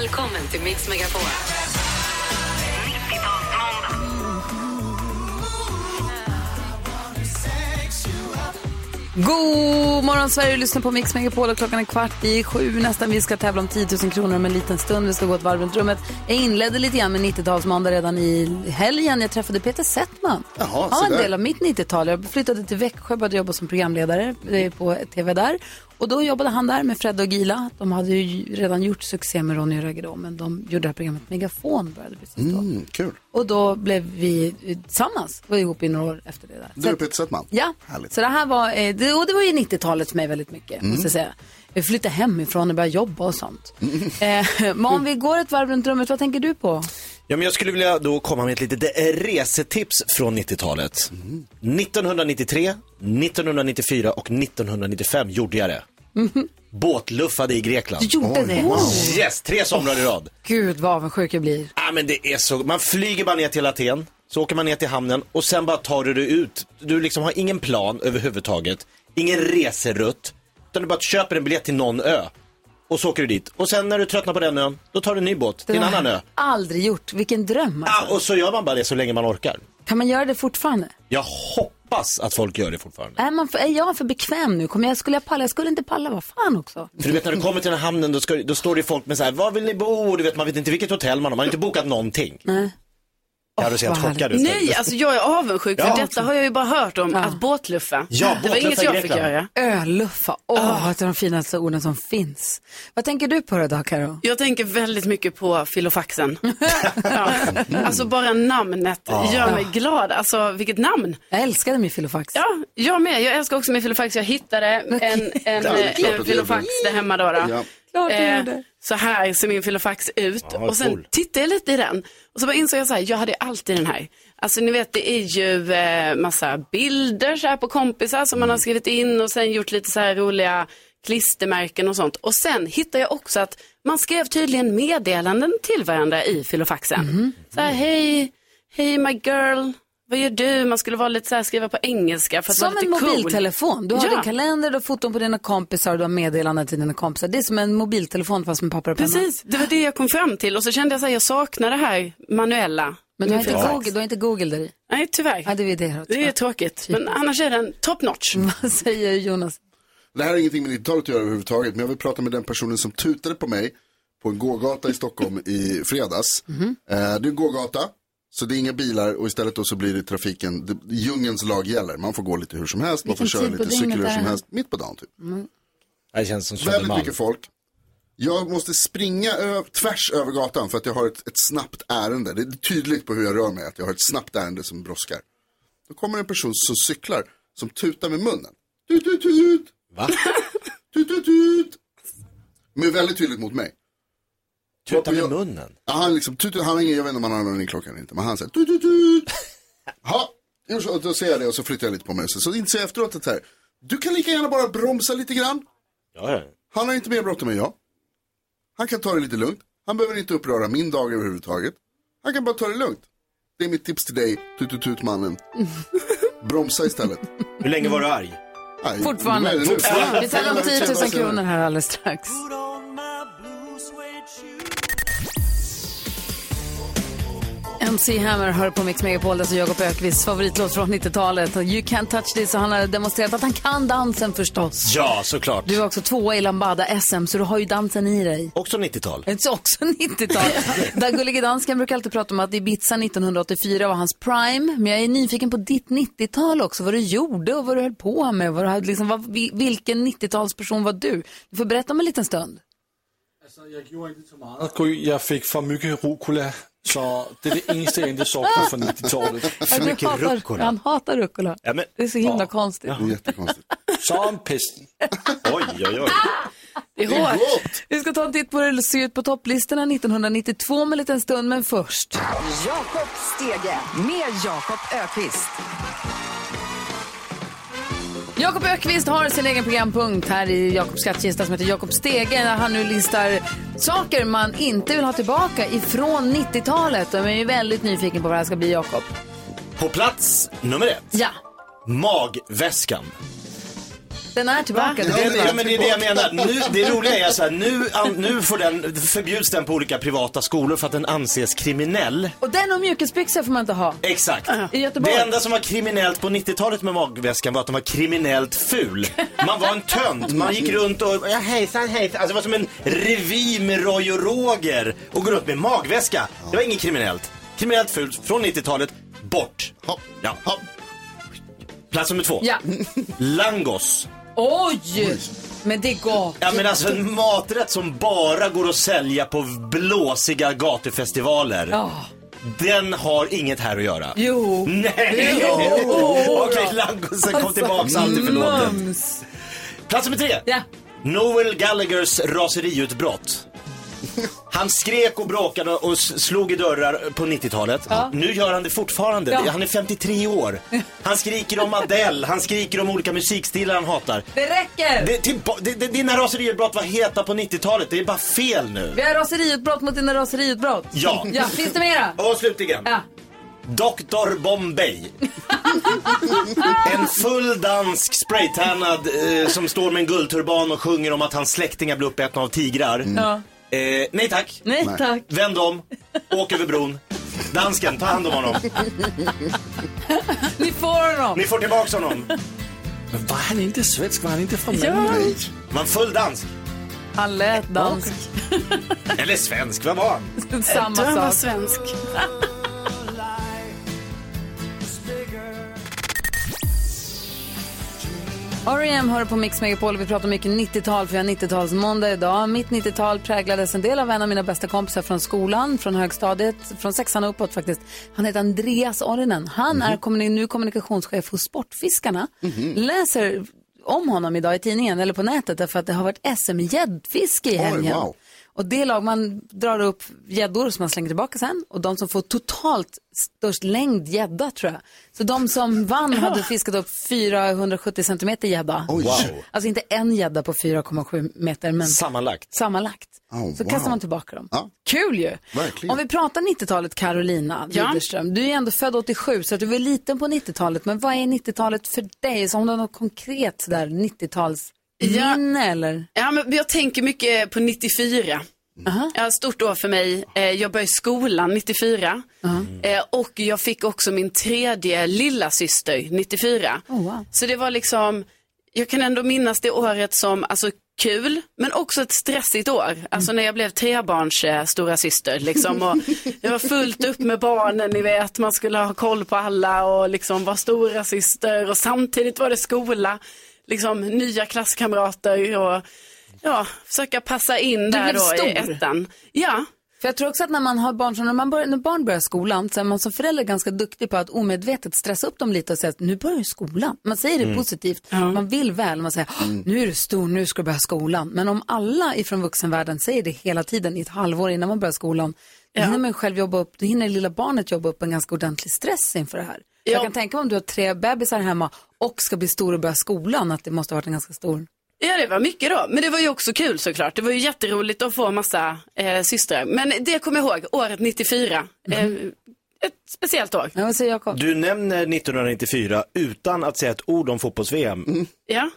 Välkommen till Mix Megapol. 90-talsmåndag. God morgon Sverige, du lyssnar på Mix Megapol och klockan är kvart i sju nästan. Vi ska tävla om 10 000 kronor om en liten stund. Vi ska gå ett varv runt rummet. Jag inledde lite grann med 90-talsmåndag redan i helgen. Jag träffade Peter Settman. Jaha, Han var en del av mitt 90-tal. Jag flyttade till Växjö och började jobba som programledare eh, på TV där. Och då jobbade han där med Fred och Gila. De hade ju redan gjort succé med Ronny och Ragge då, men de gjorde det här programmet Megafon började precis då. Mm, kul. Och då blev vi tillsammans, var ihop i några år efter det där. Du är Peter Settman. Ja, Härligt. så det här var, eh, det, och det var ju 90-talet för mig väldigt mycket, måste jag säga. Jag flyttade hemifrån och började jobba och sånt. Eh, men om vi går ett varv runt rummet, vad tänker du på? Ja, men jag skulle vilja då komma med ett litet eh, resetips från 90-talet. 1993, 1994 och 1995 gjorde jag det. Båtluffade i Grekland. Du gjorde det? Yes, tre somrar i rad. Gud vad avundsjuk jag blir. Ja, men det är så, man flyger bara ner till Aten, så åker man ner till hamnen och sen bara tar du dig ut. Du liksom har ingen plan överhuvudtaget, ingen reserutt, utan du bara köper en biljett till någon ö. Och så åker du dit. Och sen när du tröttnar på den ön, då tar du en ny båt till en annan ö. aldrig gjort. Vilken dröm Ja, alltså. och så gör man bara det så länge man orkar. Kan man göra det fortfarande? Jag hoppas att folk gör det fortfarande. Är, man för, är jag för bekväm nu? Kommer jag, skulle jag palla? Jag skulle inte palla, vad fan också. För du vet när du kommer till den här hamnen då, ska, då står det folk med så här, var vill ni bo? Du vet man vet inte vilket hotell man har, man har inte bokat någonting. Nej. Carro ser helt chockad ut. Nej, alltså jag är avundsjuk för Ja. detta har jag ju bara hört om, att båtluffa. Ja, det var inget jag fick göra. Öluffa, åh, ett av de finaste orden som finns. Vad tänker du på då, Karo? Jag tänker väldigt mycket på filofaxen. ja. Alltså bara namnet gör mig glad. Alltså vilket namn. Jag älskade min filofax. Ja, jag med. Jag älskar också min filofax. Jag hittade en, en, Ja, en du filofax där hemma då. då. Klart du Eh, gjorde. så här ser min filofax ut. Ja, och sen cool. tittade jag lite i den. Och så bara insåg jag så här, jag hade alltid den här. Alltså ni vet, det är ju eh, massa bilder så här på kompisar som man har skrivit in och sen gjort lite så här roliga klistermärken och sånt. Och sen hittade jag också att man skrev tydligen meddelanden till varandra i filofaxen. Så här, hej, hej my girl, vad gör du? Man skulle vara lite så här, skriva på engelska för att Som vara en lite cool. mobiltelefon. Du har Ja. din kalender, du har foton på dina kompisar och du har meddelanden till dina kompisar. Det är som en mobiltelefon fast med papper och penna. Precis, det var det jag kom fram till. Och så kände jag att jag saknar det här manuella. Men du har, inte. Google, du har inte Google där i? Nej, tyvärr. Ja, det är det. Det är tråkigt. Men annars är den top notch. Vad säger Jonas? Det här har ingenting med 90-talet att göra överhuvudtaget, men jag vill prata med den personen som tutade på mig på en gågata i Stockholm i fredags. Mhm. Eh, det är en gågata, så det är inga bilar och istället då så blir det trafiken, det, djungelns lag gäller. Man får gå lite hur som helst, man får köra lite cykel hur som helst, mitt på dagen typ. Det känns som Väldigt Södermalm. mycket folk. Jag måste springa ö- tvärs över gatan för att jag har ett, ett snabbt ärende. Det är tydligt på hur jag rör mig att jag har ett snabbt ärende som brådskar. Då kommer en person som cyklar, som tutar med munnen. Tut, tut, tut. Va? Tut, tut, tut. Men väldigt tydligt mot mig. Tuta med Jag- munnen. Ja, han liksom, tut, han har ingen, jag vet inte om han har någon ringklocka eller inte, men han säger tut, tut, tut. Så, då säger jag det och så flyttar jag lite på mig. Så, så inser jag efteråt att här, du kan lika gärna bara bromsa lite grann. Ja, ja. Han har inte mer bråttom än jag. Han kan ta det lite lugnt. Han behöver inte uppröra min dag överhuvudtaget. Han kan bara ta det lugnt. Det är mitt tips till dig, tut-tut-tut-mannen. Bromsa istället. Hur länge var du arg? Nej, Fortfarande. nu. Vi tävlar om 10 000 kronor här alldeles strax. MC Hammer hör på Mix Megapol, det är Jakob Ökvists favoritlåt från 90-talet. You can't touch this och han har demonstrerat att han kan dansen förstås. Ja, såklart. Du är också tvåa i Lambada-SM så du har ju dansen i dig. Också 90-tal. Det är också 90-tal. Där Gullige Dansken brukar alltid prata om att Ibiza 1984 var hans prime. Men jag är nyfiken på ditt 90-tal också. Vad du gjorde och vad du höll på med. Vad du liksom, vad, vi- vilken 90-talsperson var du? Du får berätta om en liten stund. Jag gjorde inte så meget. Gry, jag fick för mycket rucola, så det är det enda jag inte saknar från 90-talet. För mycket rucola. Han hatar rucola. Ja, men, Det är så himla konstigt. Det är jättekonstigt. Som pesten. oj, oj, oj. Det är Det är hårt. Vi ska ta en titt på hur det ser ut på topplistorna 1992 om en liten stund, men först. Jakob Stege med Jakob Ökvist. Jakob Ökvist har sin egen programpunkt här i Jakobs skattkista som heter Jakob Stege när han nu listar saker man inte vill ha tillbaka ifrån 90-talet. Och jag är väldigt nyfiken på vad det här ska bli, Jakob. På plats nummer ett. Ja, Magväskan. Den är tillbaka. Det, ja, men det är det jag menar. Nu, det roliga är så här, nu, an, nu får den, förbjuds den på olika privata skolor för att den anses kriminell. Och den och mjukisbyxor får man inte ha. Exakt. I Göteborg. Det enda som var kriminellt på 90-talet med magväskan var att den var kriminellt ful. Man var en tönt. Man gick runt och, ja hejsan hejsan. Alltså det var som en revy med Roy och Roger. Och gå runt med magväska. Det var inget kriminellt. Kriminellt fult från 90-talet, bort. Ja. Plats nummer två. Ja. Langos. Oj! Men det går. Ja men alltså en maträtt som bara går att sälja på blåsiga gatufestivaler. Ja. Den har inget här att göra. Jo. Nej! Okej, langosen kom tillbaks, alltid förlåten. Mums. Plats nummer tre. Ja. Noel Gallaghers raseriutbrott. Han skrek och bråkade och slog i dörrar på 90-talet. Nu gör han det fortfarande. Ja. Han är 53 år. Han skriker om Adele, han skriker om olika musikstilar han hatar. Det räcker! Det, tillba- det, det, dina raseriutbrott var heta på 90-talet. Det är bara fel nu. Vi har raseriutbrott mot dina raseriutbrott. Ja. Ja, finns det mera? Och slutligen. Ja. Dr Bombay. en full dansk spraytannad eh, som står med en guldturban och sjunger om att hans släktingar blir uppätna av tigrar. ja. Eh, nej tack. Nej, tack. Vänd om, åk över bron. Dansken, ta hand om honom. Ni får honom. Ni får tillbaks honom. Men var han inte svensk? Var han inte från Ja. Malmö? Man full dansk. Han lät dansk. Eller svensk, vad var han? Samma Du var sak. svensk. R.E.M. hör på Mix Megapol vi pratar mycket 90-tal för vi har 90-talsmåndag idag. Mitt 90-tal präglades en del av en av mina bästa kompisar från skolan, från högstadiet, från sexan och uppåt faktiskt. Han heter Andreas Orinen. Han är kommuni- nu kommunikationschef hos Sportfiskarna. Läser om honom idag i tidningen eller på nätet därför att det har varit SM-gäddfiske i helgen. wow. Och det lag man drar upp gäddor som man slänger tillbaka sen och de som får totalt störst längd gädda tror jag. Så de som vann hade fiskat upp 470 centimeter gädda. Oj. Alltså inte en gädda på 4,7 meter men Sammanlagt. sammanlagt. Oh, så wow. kastar man tillbaka dem. Ja. Kul ju! Verkligen. Om vi pratar 90-talet, Carolina Ja. Widerström. Du är ändå född 87 så att du var liten på 90-talet. Men vad är 90-talet för dig? Så om du har något konkret sådär 90-tals Ja. minne eller? Ja, men jag tänker mycket på 94. Ja, stort år för mig. Eh, Jag började skolan 94. Eh, Och jag fick också min tredje lilla syster 94. Oh, wow. Så det var liksom, jag kan ändå minnas det året som alltså, kul, men också ett stressigt år. Alltså när jag blev trebarns eh, stora syster liksom. Och jag var fullt upp med barnen, ni vet. Man skulle ha koll på alla och liksom vara stora syster. Och samtidigt var det skola, liksom nya klasskamrater och ja, försöka passa in där då i stor. ettan. Ja, För jag tror också att när man har barn, så när, man börjar, när barn börjar skolan så är man som förälder ganska duktig på att omedvetet stressa upp dem lite och säga att nu börjar skolan. Man säger det positivt, man vill väl, man säger nu är du stor, nu ska du börja skolan. Men om alla ifrån vuxenvärlden säger det hela tiden i ett halvår innan man börjar skolan, då hinner man själv jobba upp, då hinner lilla barnet jobba upp en ganska ordentlig stress inför det här. Ja. Jag kan tänka mig om du har tre bebisar hemma och ska bli stor och börja skolan, att det måste ha varit en ganska stor Ja, det var mycket då. Men det var ju också kul såklart. Det var ju jätteroligt att få massa eh, systrar. Men det kommer jag ihåg, året 94. Eh, ett speciellt år. Ja? Du nämner 1994 utan att säga ett ord om fotbolls-VM. Ja.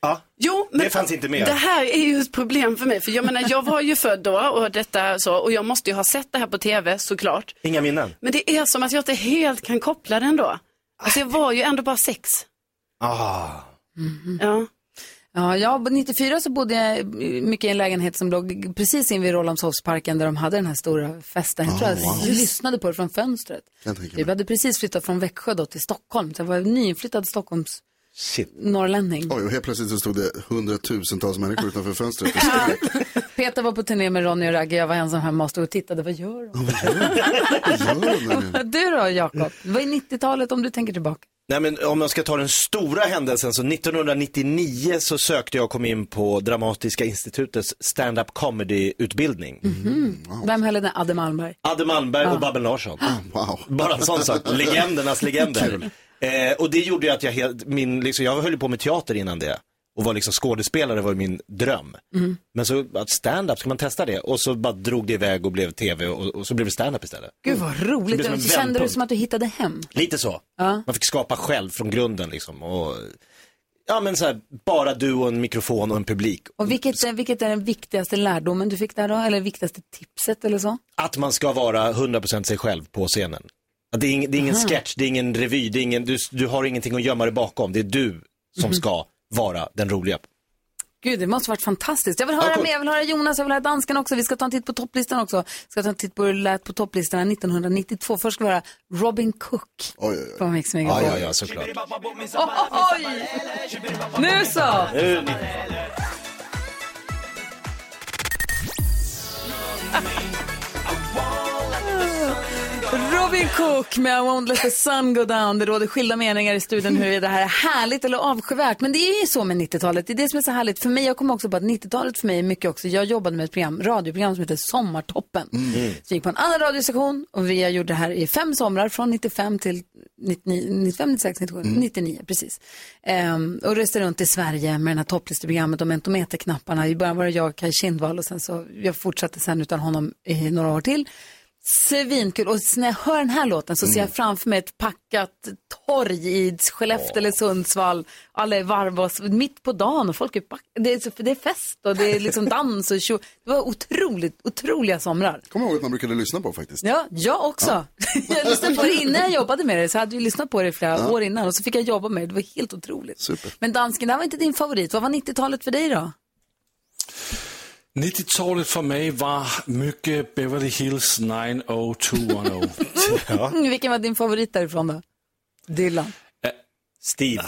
Ja. Jo, men Det fanns inte med. Det här är ju ett problem för mig. För jag menar, jag var ju född då och detta så. Och jag måste ju ha sett det här på tv såklart. Inga minnen. Men det är som att jag inte helt kan koppla det ändå. Alltså jag var ju ändå bara sex. Ah. Ja. Ja, jag, 94 så bodde jag mycket i en lägenhet som låg precis invid Rålambshovsparken där de hade den här stora festen. Jag tror jag lyssnade på det från fönstret. Vi hade precis flyttat från Växjö då till Stockholm. Så jag var nyinflyttad Stockholms Shit. norrlänning. Oj, och helt plötsligt så stod det hundratusentals människor utanför fönstret. Peter var på turné med Ronny och Ragge. Jag var ensam hemma och stod och tittade. Vad gör de? Gör? Du då, Jakob? Vad är 90-talet om du tänker tillbaka? Nej men om jag ska ta den stora händelsen så 1999 så sökte jag och kom in på Dramatiska institutets stand-up comedy-utbildning. Vem höll den? Adde Malmberg. Adde Malmberg och Babben Larsson. Wow. Bara en sån sak, legendernas legender. Eh, och det gjorde ju att jag helt, min, liksom, jag höll på med teater innan det. Och var liksom skådespelare var min dröm. Men så, att stand-up, ska man testa det? Och så bara drog det iväg och blev tv och, och så blev det stand-up istället. Gud vad roligt. som en Kände du som att du hittade hem? Lite så. Ja. Man fick skapa själv från grunden liksom. Och, ja men så här, bara du och en mikrofon och en publik. Och vilket, är- vilket är den viktigaste lärdomen du fick där då? Eller viktigaste tipset eller så? Att man ska vara 100% sig själv på scenen. Det, är ing, det är ingen sketch, det är ingen revy, det är ingen, du, du har ingenting att gömma dig bakom. Det är du som ska vara den roliga. Gud, det måste varit fantastiskt. Jag vill höra Ja, cool. mer, jag vill höra Jonas, jag vill höra dansken också. Vi ska ta en titt på topplistan också. Vi ska ta en titt på hur det lät på topplistorna 1992. Först ska vi höra Robin Cook Oj, oj, oj. Mix Ja, Megapol. ja, ja, såklart. Oj! Nu så! Robin Cook med I won't let the sun go down. Det råder skilda meningar i studion huruvida det här är härligt eller avskyvärt. Men det är ju så med 90-talet. Det är det som är så härligt. För mig, jag kommer också på att 90-talet för mig är mycket också. Jag jobbade med ett program, radioprogram som heter Sommartoppen. Så jag gick på en annan radiostation och vi gjorde det här i fem somrar från 95 till 99, 95, 96, 97, 99 precis. Ehm, och reste runt i Sverige med det här topplisteprogrammet och mentometerknapparna. I början var det jag, Kaj Kindvall och sen så jag fortsatte sen utan honom i några år till. Svinkul. Och när jag hör den här låten så ser jag framför mig ett packat torg i Skellefteå eller Sundsvall. Alla är varva och mitt på dagen och folk är pack... det, är, så- det är fest och det är liksom dans och tjo. Det var otroligt, otroliga somrar. Kommer ihåg att man brukade lyssna på faktiskt. Ja, jag också. jag lyssnade på det innan jag jobbade med det. Så hade vi lyssnat på det i flera år innan och så fick jag jobba med det. Det var helt otroligt. Super. Men dansken, det här var inte din favorit. Vad var 90-talet för dig då? 90-talet för mig var mycket Beverly Hills 90210. Mm, Vilken var din favorit därifrån då? Dylan. Steve.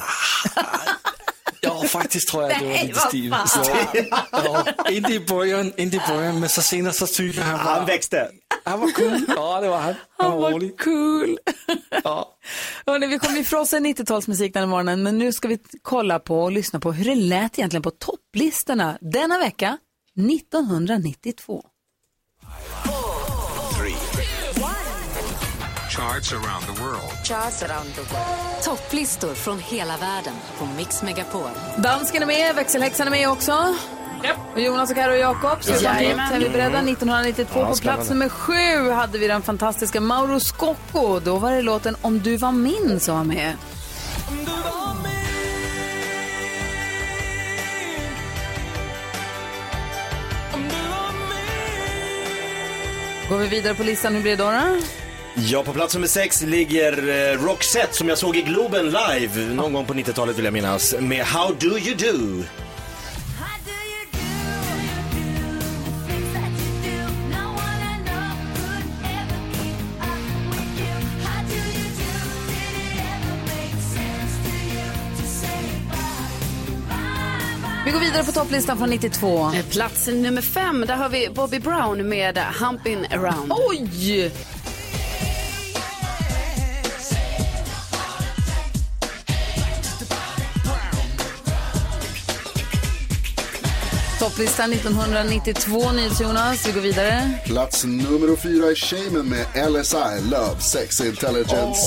ja, faktiskt tror jag att det var lite Steve. Ja, ja, inte i början, inte i början, men så senare så tyckte han Han var, växte. han var cool. Ja, det var han. Han var rolig. cool. Ja. Hörrni, vi kommer ju frossa i 90-talsmusik den här morgonen, men nu ska vi kolla på och lyssna på hur det lät egentligen på topplistorna denna vecka 1992. Charts around the world. Topplistor från hela världen på Mix Megapol. Dansken är med, växelhäxan är med också. Och Jonas och Karo och Jakob. Är vi beredda. 1992 på plats nummer sju hade vi den fantastiska Mauro Scocco. Då var det låten Om du var min som var med. Går vi vidare på listan, hur blir det då? då? Ja, på plats nummer sex ligger eh, Roxette som jag såg i Globen live någon gång på 90-talet vill jag minnas. Med How Do You Do. Vi går vidare på topplistan från 92. Eh, Plats nummer fem, där har vi Bobby Brown med Humpin' Around. Oj! Topplistan 1992, NyhetsJonas. Vi går vidare. Plats nummer fyra är Shaman med LSI, Love, Sex, Intelligence.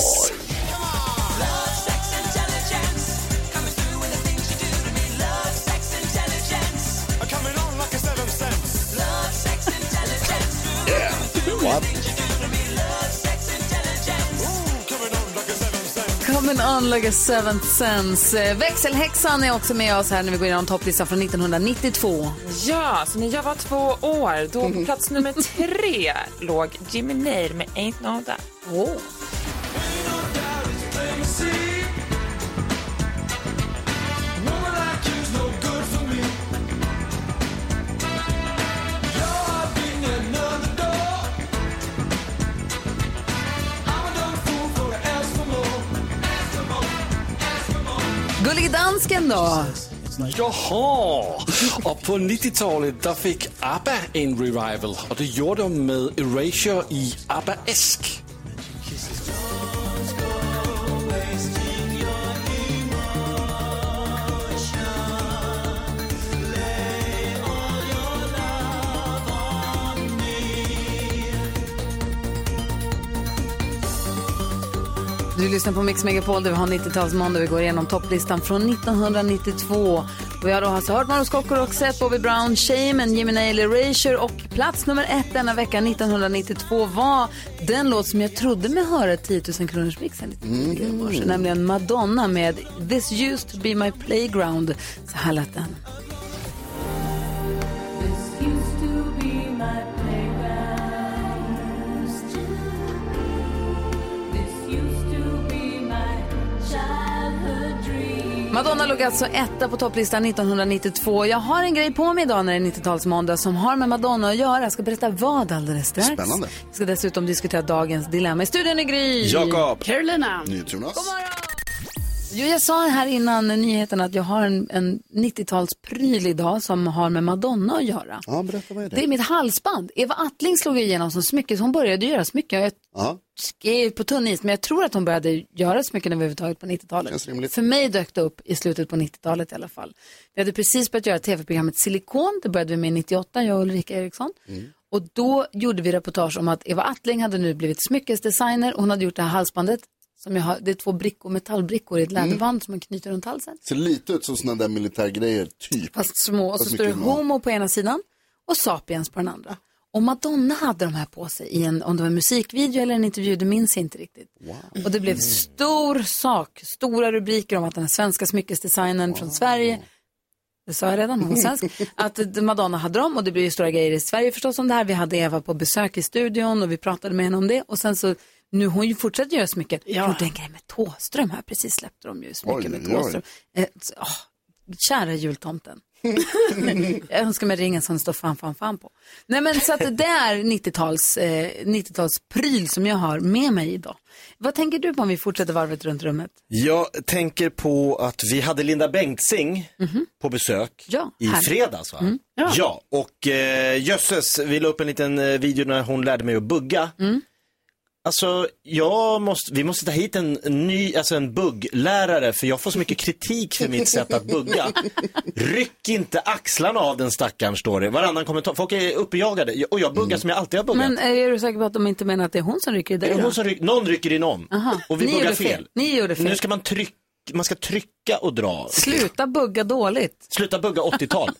Coming on like a seventh sense. Eh, Växelhäxan är också med oss här när vi går igenom topplistan från 1992. Ja, så när jag var två år, då på plats nummer tre låg Jimmy Nair med Ain't No Doubt. Oh. Gullig dansken då? Jaha! Och på 90-talet där fick ABBA en revival och det gjorde de med Erasure i ABBA-esk. Du lyssnar på Mix Megapol där vi har 90-talsmåndag. Vi går igenom topplistan från 1992. Och vi har då alltså hört Maros Scocco, Roxette, Bobby Brown, Shaman, Jimmy Nail, Erasure och plats nummer ett denna vecka 1992 var den låt som jag trodde mig höra 10 000 kronors mixen lite tidigare i morse, nämligen Madonna med This used to be my playground. Så här lät den. Madonna låg alltså etta på topplistan 1992. Jag har en grej på mig idag när det är 90-talsmåndag som har med Madonna att göra. Jag ska berätta vad alldeles strax. Spännande. Jag ska dessutom diskutera dagens dilemma. I studion är Gry. Jakob. Carolina. NyhetsJonas. Jo, jag sa här innan nyheten att jag har en, en 90-talspryl idag som har med Madonna att göra. Ja, berätta vad är det? Det är mitt halsband. Eva Attling slog igenom som smycke, så hon började göra smycken. Jag Ja, skrev på tunn is, men jag tror att hon började göra smycken överhuvudtaget på 90-talet. Känns rimligt. För mig dök det upp i slutet på 90-talet i alla fall. Vi hade precis börjat göra tv-programmet Silikon, det började vi med 98, jag och Ulrika Eriksson. Mm. Och då gjorde vi reportage om att Eva Attling hade nu blivit smyckesdesigner, hon hade gjort det här halsbandet. Som jag har, det är två brickor, metallbrickor i ett Mm. läderband som man knyter runt halsen. ser lite ut som sådana där militärgrejer, typ. Fast små. Och så står det. Homo på ena sidan och Sapiens på den andra. Och Madonna hade de här på sig i en, om det var en musikvideo eller en intervju, det minns jag inte riktigt. Och det blev stor sak, stora rubriker om att den svenska smyckesdesignern från Sverige, det sa jag redan, hon svensk, att Madonna hade dem och det blev ju stora grejer i Sverige förstås om det här. Vi hade Eva på besök i studion och vi pratade med henne om det och sen så nu hon ju fortsätter göra smycken. Ja. En grej med Tåström här, precis släppte de ju smycken Oj, med oj. Tåström. Eh, så, åh, kära jultomten. Jag önskar mig ringen som det står fan, fan, fan på. Nej men så att det är 90-tals, eh, 90-talspryl som jag har med mig idag. Vad tänker du på om vi fortsätter varvet runt rummet? Jag tänker på att vi hade Linda Bengtzing på besök Ja, i härligt. fredags. Va? Mm. Ja. och eh, jösses, vi la upp en liten eh, video när hon lärde mig att bugga. Mm. Alltså, jag måste, vi måste ta hit en ny, alltså en bugglärare för jag får så mycket kritik för mitt sätt att bugga. Ryck inte axlarna av den stackaren, står det. Varannan kommentar. Folk är uppjagade och jag buggar som jag alltid har buggat. Men är du säker på att de inte menar att det är hon som rycker i dig? är hon som ryck, någon rycker i någon. Aha. Och vi Ni buggar fel. fel. Ni gjorde fel. Nu ska man trycka, man ska trycka och dra. Sluta bugga dåligt. Sluta bugga 80-tal.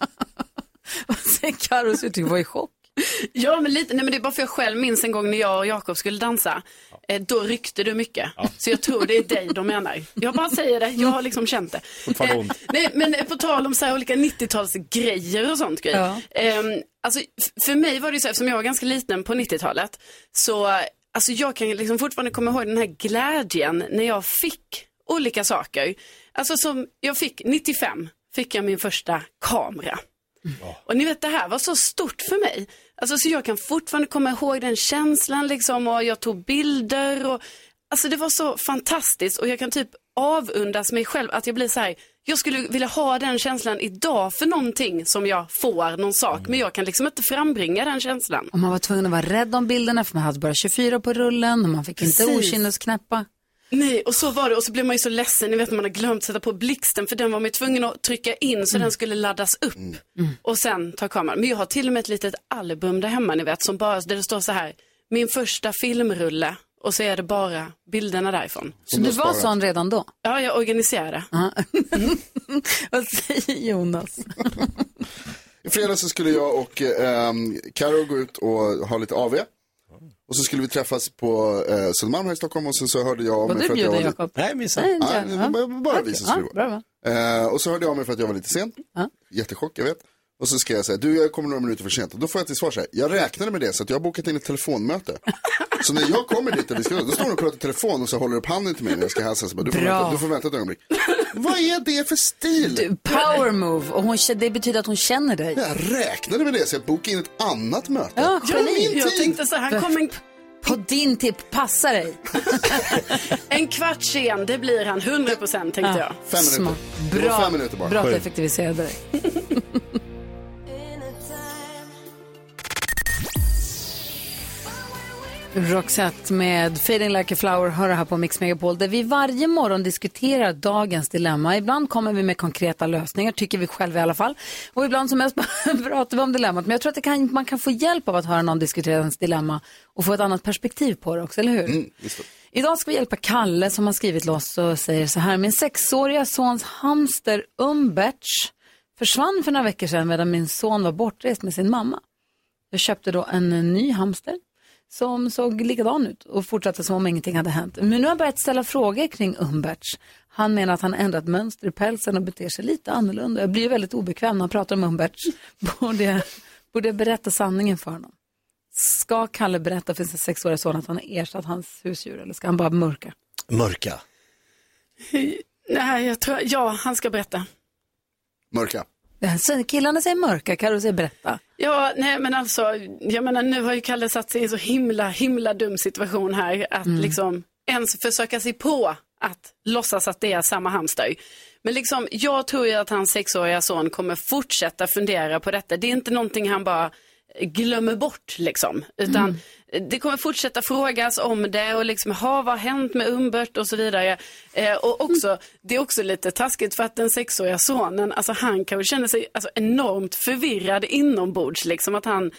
Vad säger Carro så du var i chock. Ja, men lite, nej men det är bara för jag själv minns en gång när jag och Jakob skulle dansa. Eh, då ryckte du mycket. Så jag tror det är dig de menar. Jag bara säger det, jag har liksom känt det. Ont. nej, men eh, på tal om så här olika 90-talsgrejer och sånt grej. Ja. Ehm, alltså, för mig var det så, eftersom jag var ganska liten på 90-talet, så alltså, jag kan liksom fortfarande komma ihåg den här glädjen när jag fick olika saker. Alltså som jag fick, 95 fick jag min första kamera. Och ni vet det här var så stort för mig. Alltså så jag kan fortfarande komma ihåg den känslan liksom och jag tog bilder och alltså det var så fantastiskt och jag kan typ avundas mig själv att jag blir så här. Jag skulle vilja ha den känslan idag för någonting som jag får, någon sak, men jag kan liksom inte frambringa den känslan. Och man var tvungen att vara rädd om bilderna för man hade bara 24 på rullen och man fick inte Precis. okynnesknäppa. Nej, och så var det och så blev man ju så ledsen, ni vet när man har glömt sätta på blixten för den var man ju tvungen att trycka in så den skulle laddas upp och sen ta kameran. Men jag har till och med ett litet album där hemma, ni vet, som bara, där det står så här, min första filmrulle och så är det bara bilderna därifrån. Så du var sån redan då? Ja, jag organiserade. Vad säger Jonas? I fredags så skulle jag och ehm, Karo gå ut och ha lite AV. Och så skulle vi träffas på eh, Södermalm här i Stockholm och sen så hörde jag av mig för att jag var lite... Nej, minsann. Nej, inte Nej, jag. det var bara- vi som skulle? Eh, och så hörde jag av mig för att jag var lite sen. Ja. Jättechock, jag vet. Och så ska jag säga, du jag kommer några minuter för sent. Och då får jag till svar så här, jag räknade med det så att jag har bokat in ett telefonmöte. så när jag kommer dit, där vi ska, då står hon och pratar i telefon och så håller upp handen till mig när jag ska hälsa. Så bara, du, får Bra. vänta, du får vänta ett ögonblick. Vad är det för stil? Du, power move. Och hon, det betyder att hon känner dig. Jag räknade med det så jag bokade in ett annat möte. Ja, geni. min Jag tänkte så här, kom en, På din tipp, passa dig. en kvart sen, det blir han, 100 procent tänkte jag. Fem minuter. Smart. Det var Bra, fem minuter bara. bra att du effektiviserade dig. Roxette med Fading Like a Flower hör här på Mix Megapol där vi varje morgon diskuterar dagens dilemma. Ibland kommer vi med konkreta lösningar, tycker vi själva i alla fall. Och ibland som mest pratar vi om dilemmat. Men jag tror att kan, man kan få hjälp av att höra någon diskutera ens dilemma och få ett annat perspektiv på det också, eller hur? Mm. Idag ska vi hjälpa Kalle som har skrivit loss och säger så här. Min sexåriga sons hamster Umberts försvann för några veckor sedan medan min son var bortrest med sin mamma. Jag köpte då en ny hamster som såg likadan ut och fortsatte som om ingenting hade hänt. Men nu har jag börjat ställa frågor kring Umberts. Han menar att han ändrat mönster i pälsen och beter sig lite annorlunda. Jag blir väldigt obekväm när han pratar om Umberts. Borde jag, borde jag berätta sanningen för honom? Ska Kalle berätta för sin sexåriga son att han har ersatt hans husdjur eller ska han bara mörka? Mörka. Nej, jag tror, ja, han ska berätta. Mörka. Killarna säger mörka, Carro säger berätta. Ja, nej men alltså, jag menar nu har ju Kalle satt sig i en så himla, himla dum situation här att liksom ens försöka sig på att låtsas att det är samma hamster. Men liksom, jag tror ju att hans sexåriga son kommer fortsätta fundera på detta. Det är inte någonting han bara glömmer bort liksom, utan det kommer fortsätta frågas om det och liksom, ha, vad har hänt med Umbert? och så vidare. Eh, och också, det är också lite taskigt för att den sexåriga sonen, alltså han kan ju känna sig alltså, enormt förvirrad inombords, liksom att han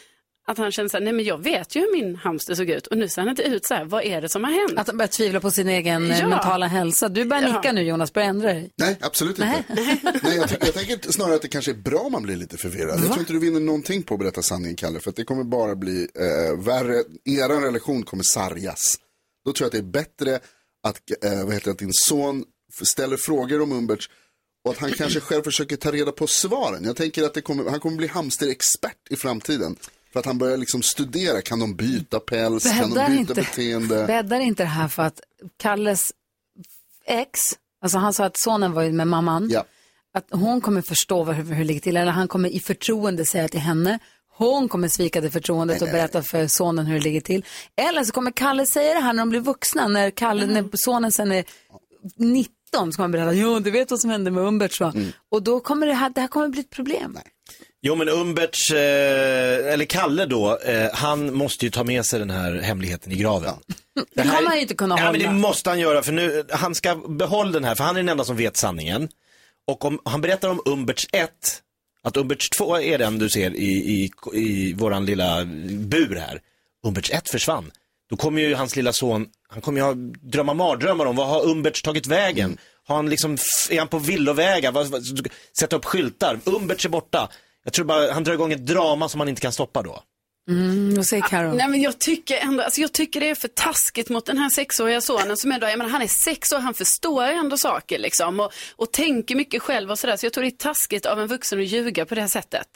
att han känner så här, nej men jag vet ju hur min hamster såg ut och nu ser han inte ut så här, vad är det som har hänt? Att han börjar tvivla på sin egen eh, Ja. mentala hälsa. Du börjar Ja. nicka nu Jonas, börjar ändra dig. Nej, absolut inte. Nej, jag, jag tänker snarare att det kanske är bra om man blir lite förvirrad. Jag tror inte du vinner någonting på att berätta sanningen, Kalle. För att det kommer bara bli eh, värre. Er relation kommer sargas. Då tror jag att det är bättre att, eh, vad heter det, att din son ställer frågor om Umberts och att han kanske själv försöker ta reda på svaren. Jag tänker att det kommer, han kommer bli hamsterexpert i framtiden. För att han börjar liksom studera, kan de byta päls, kan Bäddar de byta inte, beteende? bäddar inte det här för att Kalles ex, alltså han sa att sonen var med mamman, Ja. att hon kommer förstå vad, hur det ligger till, eller han kommer i förtroende säga till henne, hon kommer svika det förtroendet och berätta för sonen hur det ligger till. Eller så kommer Kalle säga det här när de blir vuxna, när, Kalle, när sonen sen är 19, så kommer han berätta, jo du vet vad som hände med Umbert så. Och då kommer det här, det här kommer bli ett problem. Jo men Umberts, eh, eller Kalle då, eh, han måste ju ta med sig den här hemligheten i graven. Det kommer han ju inte kunna Ja men det hålla. måste han göra för nu, han ska behålla den här, för han är den enda som vet sanningen. Och om han berättar om Umberts 1, att Umberts 2 är den du ser i, i, i våran lilla bur här. Umberts 1 försvann. Då kommer ju hans lilla son, han kommer ju ha drömma mardrömmar om vad har Umberts tagit vägen? Har han liksom, är han på villovägar? Vad, vad, sätta upp skyltar? Umberts är borta. Jag tror bara han drar igång ett drama som man inte kan stoppa då. Mm, vad säger Karo? Nej men jag tycker ändå, alltså jag tycker det är för taskigt mot den här sexåriga sonen som ändå, jag menar han är sex år, han förstår ändå saker liksom och, och tänker mycket själv och sådär. Så jag tror det är taskigt av en vuxen att ljuga på det här sättet.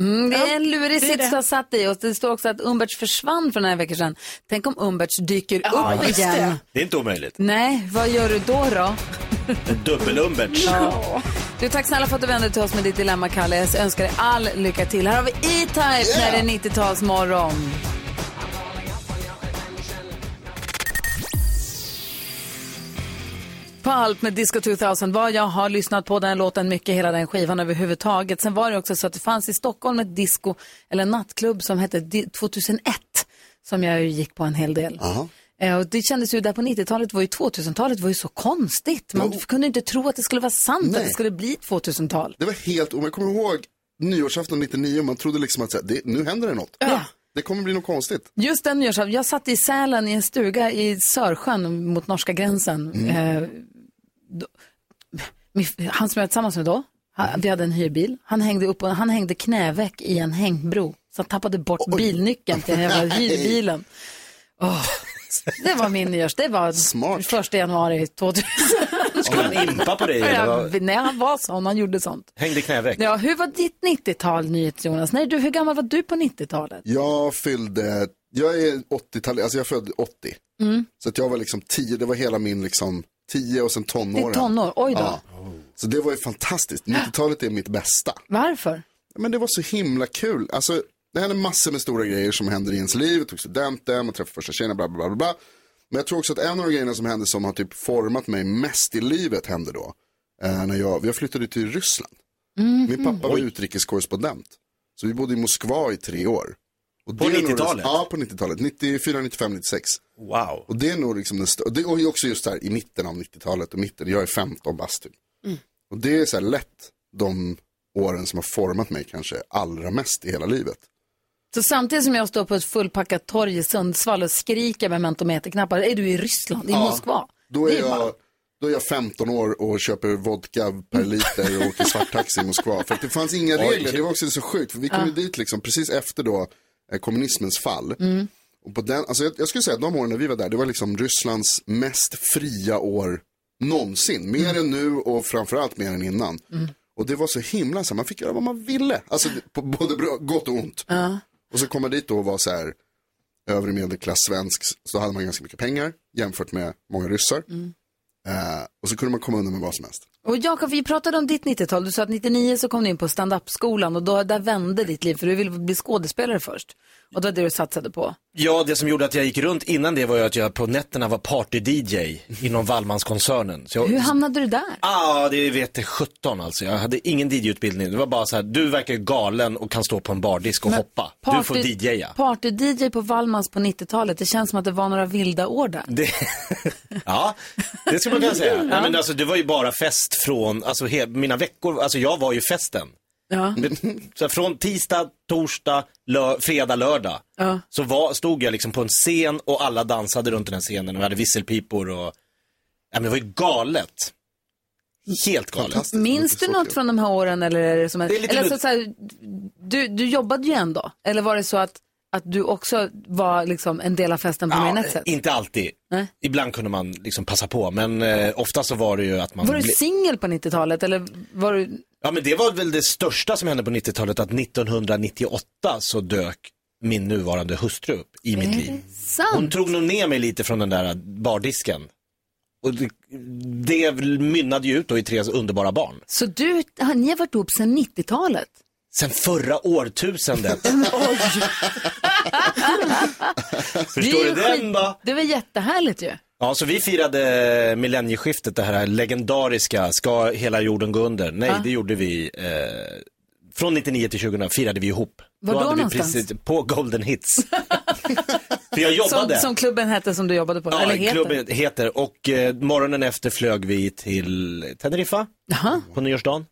Mm, det är en lurig sits du har satt i och det står också att Umberts försvann för några veckor sedan. Tänk om Umberts dyker Ja, upp igen. det. Det är inte omöjligt. Nej, vad gör du då då? Dubbel-Umberts. Du, tack snälla för att du vände till oss med ditt dilemma, Kalle. Jag önskar dig all lycka till. Här har vi E-Type när det är 90-talsmorgon. Pulp med Disco 2000 var jag har lyssnat på den låten mycket, hela den skivan överhuvudtaget. Sen var det också så att det fanns i Stockholm ett disco, eller en nattklubb som hette Di- 2001, som jag gick på en hel del. Eh, Och det kändes ju där på 90-talet, var ju 2000-talet var ju så konstigt. Man kunde inte tro att det skulle vara sant att Nej. det skulle bli ett 2000-tal. Det var helt, om jag kommer ihåg nyårsafton 99, man trodde liksom att det, nu händer det något. Ja. Det kommer bli något konstigt. Just den nyårsafton, jag satt i Sälen i en stuga i Sörsjön mot norska gränsen. Eh, då, han som jag var tillsammans med då, han, vi hade en hyrbil, han hängde, upp, och- han hängde knäveck i en hängbro. Så han tappade bort bilnyckeln till hyrbilen. Åh, det var min nyårs, det var Smart. första januari 2000. Skulle han impa på dig? Eller vad? Nej, han var sån, han gjorde sånt. Hängde knäveck? Ja, hur var ditt 90-tal, NyhetsJonas? Nej, du, hur gammal var du på 90-talet? Jag fyllde, jag är 80-tal, alltså jag födde 80. Så att jag var liksom 10, det var hela min liksom 10 och sen tonåren. Tonår, oj då. Ja. Så det var ju fantastiskt. 90-talet är mitt bästa. Varför? Men det var så himla kul. Alltså, det hände massor med stora grejer som händer i ens liv. Jag tog studenten, man träffade första tjejen, bla bla bla bla. Men jag tror också att en av de grejerna som hände som har typ format mig mest i livet hände då. Eh, när jag, jag flyttade till Ryssland. Min pappa var utrikeskorrespondent. Så vi bodde i Moskva i tre år. Och På det är nog- 90-talet? Ja, på 90-talet. 94, 95, 96. Wow. Och det är nog liksom den och det och också just där i mitten av 90-talet och mitten, jag är 15 bast typ. Och det är så här lätt de åren som har format mig kanske allra mest i hela livet. Så samtidigt som jag står på ett fullpackat torg i Sundsvall och skriker med mentometerknappar är du i Ryssland, i Moskva. Då är, jag, då är jag 15 år och köper vodka per liter och åker svarttaxi i Moskva. För att det fanns inga regler, det var också så sjukt. För vi kom ju dit liksom precis efter då eh, kommunismens fall. Mm. Och på den, alltså jag, jag skulle säga att de åren när vi var där, det var liksom Rysslands mest fria år någonsin. Mer än nu och framförallt mer än innan. Och det var så himla så man fick göra vad man ville. Alltså på både bra, gott och ont. Och så kom man dit då och var så här övre medelklass svensk. Så hade man ganska mycket pengar jämfört med många ryssar. Eh, och så kunde man komma undan med vad som helst. Och Jakob, vi pratade om ditt 90-tal. Du sa att 99 så kom du in på stand-up-skolan och då, där vände ditt liv för du ville bli skådespelare först. Och det var det du satsade på. Ja, det som gjorde att jag gick runt innan det var ju att jag på nätterna var party-DJ inom Wallmanskoncernen. Jag, Hur hamnade du där? Ah, det vet jag 17 alltså. Jag hade ingen DJ-utbildning. Det var bara så här, du verkar galen och kan stå på en bardisk och hoppa. Du får DJa. Party-DJ på Wallmans på 90-talet. Det känns som att det var några vilda år där. Det, ja, det skulle man kunna säga. Nej, men alltså, det var ju bara fest från, alltså he, mina veckor, alltså jag var ju festen. Ja. Så från tisdag, torsdag, lö, fredag, lördag. Ja. Så var, stod jag liksom på en scen och alla dansade runt den här scenen och hade visselpipor och, ja men det var ju galet. Helt galet. Minns du något kul. från de här åren eller är det som en... Det är lite eller så, så här, du, du jobbade ju ändå. Eller var det så att, att du också var liksom en del av festen på mer än ett sätt? inte alltid. Nej. Ibland kunde man liksom passa på, men eh, ofta så var det ju att man... Var du ble- singel på 90-talet eller var du... Ja men det var väl det största som hände på 90-talet, att 1998 så dök min nuvarande hustru upp i mitt liv. Sant? Hon tog nog ner mig lite från den där bardisken. Och det, det mynnade ju ut då i tre underbara barn. Så du, ni har varit ihop sedan 90-talet? Sen förra årtusendet. Förstår du den då? Det var jättehärligt ju. Ja, så vi firade millennieskiftet, det här legendariska, ska hela jorden gå under? Nej, Ja. det gjorde vi. Eh, från 99 till 2000 firade vi ihop. Var då vi någonstans? precis- på Golden Hits. För jag Som, jobbade. som klubben hette som du jobbade på? ja, eller heter? klubben heter. Och eh, morgonen efter flög vi till Teneriffa Jaha. på nyårsdagen.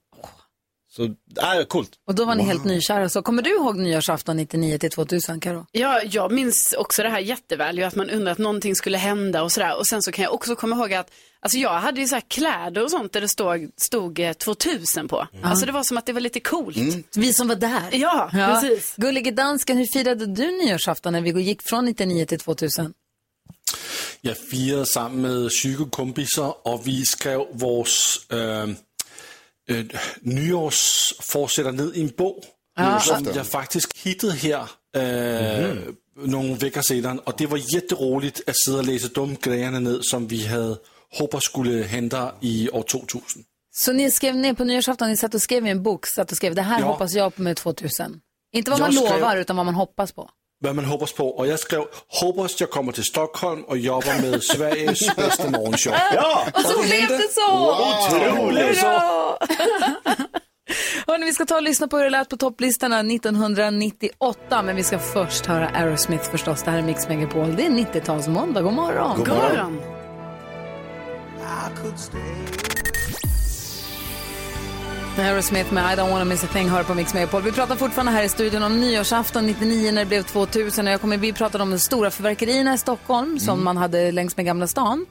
Så, äh, coolt. Och då var ni helt nykära. Så kommer du ihåg nyårsafton 99 till 2000, Karo? Ja, jag minns också det här jätteväl, ju att man undrar att någonting skulle hända och sådär. Och sen så kan jag också komma ihåg att, alltså jag hade ju så här kläder och sånt där det stod, stod eh, 2000 på. Alltså det var som att det var lite coolt. Vi som var där. Ja, precis. Gullige dansken, hur firade du nyårsafton när vi gick från 99 till 2000? Jeg firede sammen med 20 kompiser, og vi skrev vores øh, øh, nyårsforsætter ned i en bog, Ja. som jeg faktisk hittede her øh, nogle veckor sedan. Og det var jätteroligt at sidde og læse de grejerne ned, som vi havde håber skulle hente i år 2000. Så ni skrev ner på nyårsafton, ni satt och skrev i en bok, satt och skrev det här Ja. hoppas jag på med 2000. Inte vad Jag man skrev- lovar utan vad man hoppas på. Hvad man hoppas på. Og jeg skrev, hoppas jeg kommer til Stockholm og jobber med Sveriges bedste morgenshow. Ja! Och så blev det så! Otroligt! Hurra! Hörrni, vi ska ta och lyssna på hur det lät på topplistorna 1998, men vi ska först höra Aerosmith förstås. Det här är Mix Megapol. Det är 90-talsmåndag. God morgon! God God morgon. Aerosmith med I don't wanna miss a thing hör på Mix Megapol. Vi pratar fortfarande här i studion om nyårsafton 99 när det blev 2000. Och jag kommer, vi pratade om de stora förverkerierna i Stockholm som man hade längs med Gamla stan.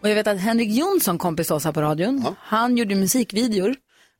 Och jag vet att Henrik Jonsson, kompis oss här på radion, han gjorde musikvideor.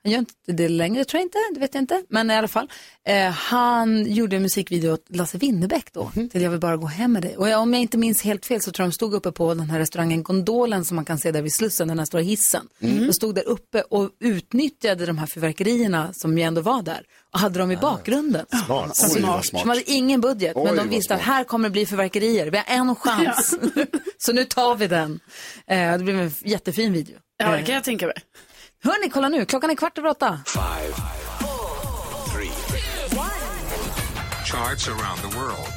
Han gör inte det längre tror jag inte, det vet jag inte. Men i alla fall. Eh, han gjorde en musikvideo åt Lasse Winnerbäck då, till Jag vill bara gå hem med dig. Och jag, om jag inte minns helt fel så tror jag de stod uppe på den här restaurangen Gondolen som man kan se där vid Slussen, den här stora hissen. De stod där uppe och utnyttjade de här fyrverkerierna som ju ändå var där och hade dem i bakgrunden. Smart. Oj, smart. De hade ingen budget, men Oj, de vad visste att här kommer det bli fyrverkerier. Vi har en chans. så nu tar vi den. Eh, det blev en jättefin video. Ja, det kan jag tänka mig. Hörni, kolla nu. Klockan är kvart över åtta.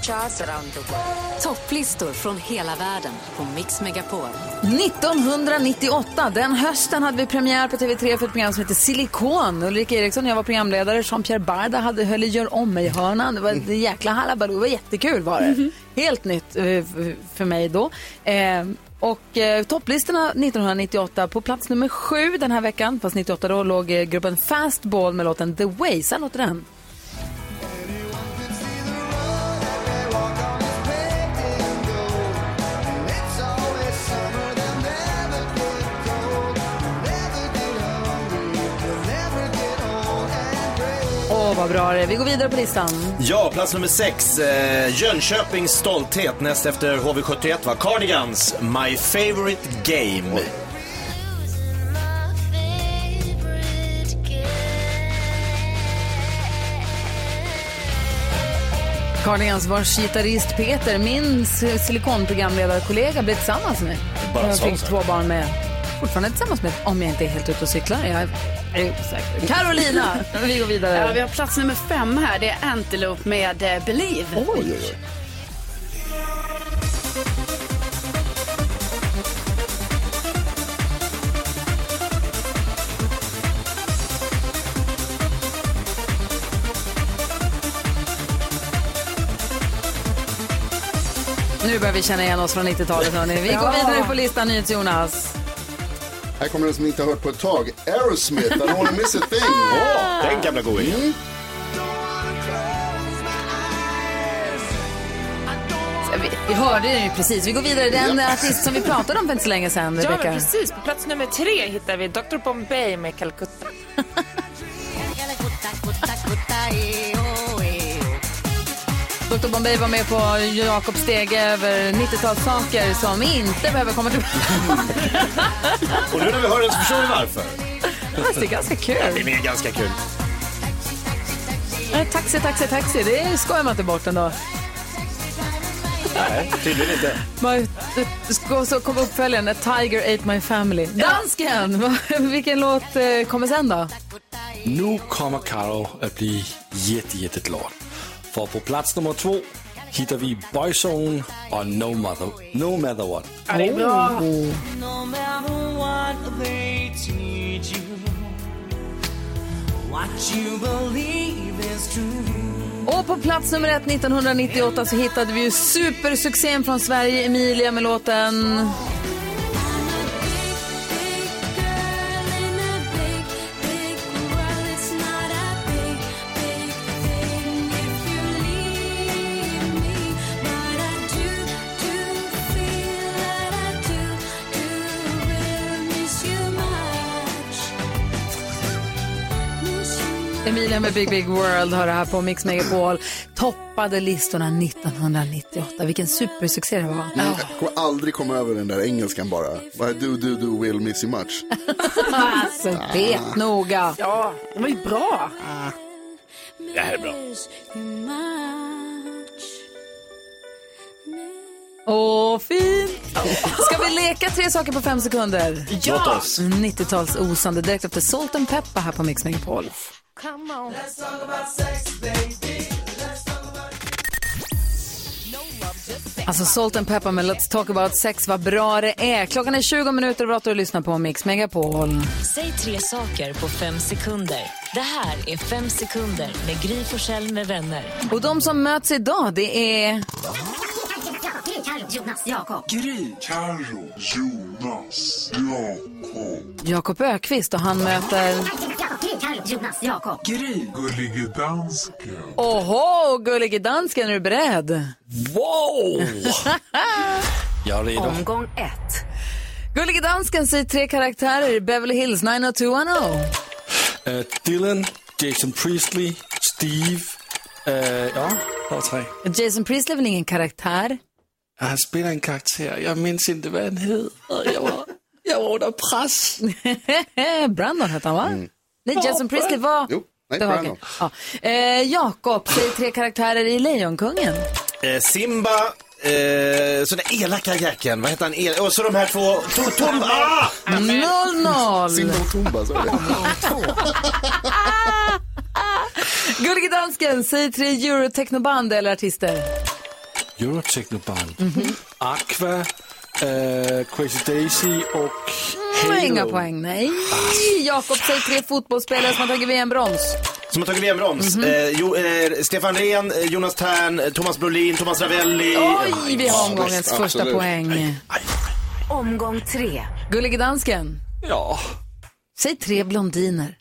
Charts around the world. Topplistor från hela världen på Mix Megapol. 1998, den hösten hade vi premiär på TV3 för ett program som heter Silikon. Ulrika Eriksson och jag var programledare. Jean-Pierre Barda hade, höll i Gör om mig-hörnan. Det var ett jäkla halabaloo. Det var jättekul var det. Helt nytt eh, för mig då. Och eh, topplistorna 1998 på plats nummer sju den här veckan. Fast 98 då låg eh, gruppen Fastball med låten The Way. Så här låter den. Bra är. Vi går vidare på listan. Ja, plats nummer sex. Eh, Jönköpings stolthet näst efter HV71 var Cardigans My Favorite Game. Cardigans vars gitarrist Peter, min silikonprogramledarkollega, blev tillsammans med. Bara Jag fick två barn med. Fortfarande tillsammans med, om jag inte är helt ute och cyklar. Jag är, osäker. Carolina, vi går vidare. Ja, vi har plats nummer fem här. Det är Antelope med eh, Believe. Oj, oj, oj. Nu börjar vi känna igen oss från 90-talet. hörni. Vi går vidare på listan, NyhetsJonas. Här kommer den som inte har hört på ett tag. Aerosmith, I don't wanna miss a thing. Åh, den gamla godingen. Vi, vi hörde den ju precis. Vi går vidare. Den artist som vi pratade om för inte så länge sedan, Ja, Rebecca. precis. På plats nummer tre hittar vi Dr. Bombay med Calcutta. Dr Bombay var med på Jakobs stege över 90-talssaker som inte behöver komma tillbaka. Och nu när vi hör den så förstår vi varför. Fast det är ganska Det kul. är ganska kul. Eh, Taxi, taxi, taxi. Det skojar man inte bort ändå. Nej, tydligen inte. Man- det ska- Så kom uppföljaren, A Tiger Ate My Family. Dansken! Vilken låt eh, kommer sen då? Nu kommer Karo att bli jätte, jätteglad. För på plats nummer två hittar vi Boyzone och No Matter, no matter What. Ja, det är bra. Och på plats nummer ett 1998 så hittade vi ju supersuccén från Sverige, Emilia med låten... Emilia med Big Big World har det här på Mix Megapol. Toppade listorna 1998. Vilken supersuccé det var. Mm, Jag kommer aldrig komma över den där engelskan bara. Vad Do, do, do, will miss you much. Alltså, vet noga. Ja, det var ju bra. Det här är bra. Åh, fint! Ska vi leka tre saker på fem sekunder? Oss. 90-tals osande direkt efter Salt and Pepper här på Mix Megapol. Alltså Salt and Pepper med Let's Talk About Sex, vad bra det är. Klockan är 20 minuter över åtta och lyssnar på Mix Megapol. Säg tre saker på fem sekunder. Det här är Fem sekunder med Gry Forssell med vänner. Och de som möts idag, det är... Jakob Ökvist och han möter... Gullige dansken. Oho, gullige dansken, är du beredd? Wow! Jag är redo. Omgång ett. Gullige dansken säger tre karaktärer i Beverly Hills 90210. Uh, Dylan, Jason Priestley, Steve. Uh, ja, det var tre. Jason Priestley är väl ingen karaktär? Han spelar en karaktär. Jag minns inte vad han heter. Jag var, jag var under press. Brandon hette han, va? Nej, Jason Priestley var... Jo, nej, Det var Brandon. Ja. Eh, Jakob säger tre karaktärer i Lejonkungen. Eh, Simba, eh, så den elaka jäkeln, vad heter han? El- och så de här två, to- Tom, ah! 0-0. Simba och Tumba, så är det. Gullige dansken säger tre eurotechnoband eller artister. Eurotechnoband. Aqua, uh, Crazy Daisy och Mm, Halo. inga poäng, nej. Jakob säger tre fotbollsspelare som har tagit VM-brons. Som har tagit VM-brons. Mhm. eh, jo, eh, Stefan Rehn, eh, Jonas Tern, eh, Thomas Brolin, Thomas Ravelli. Oj, vi har omgångens första absolut. poäng. Omgång tre. Gullige dansken, Ja. säg tre blondiner.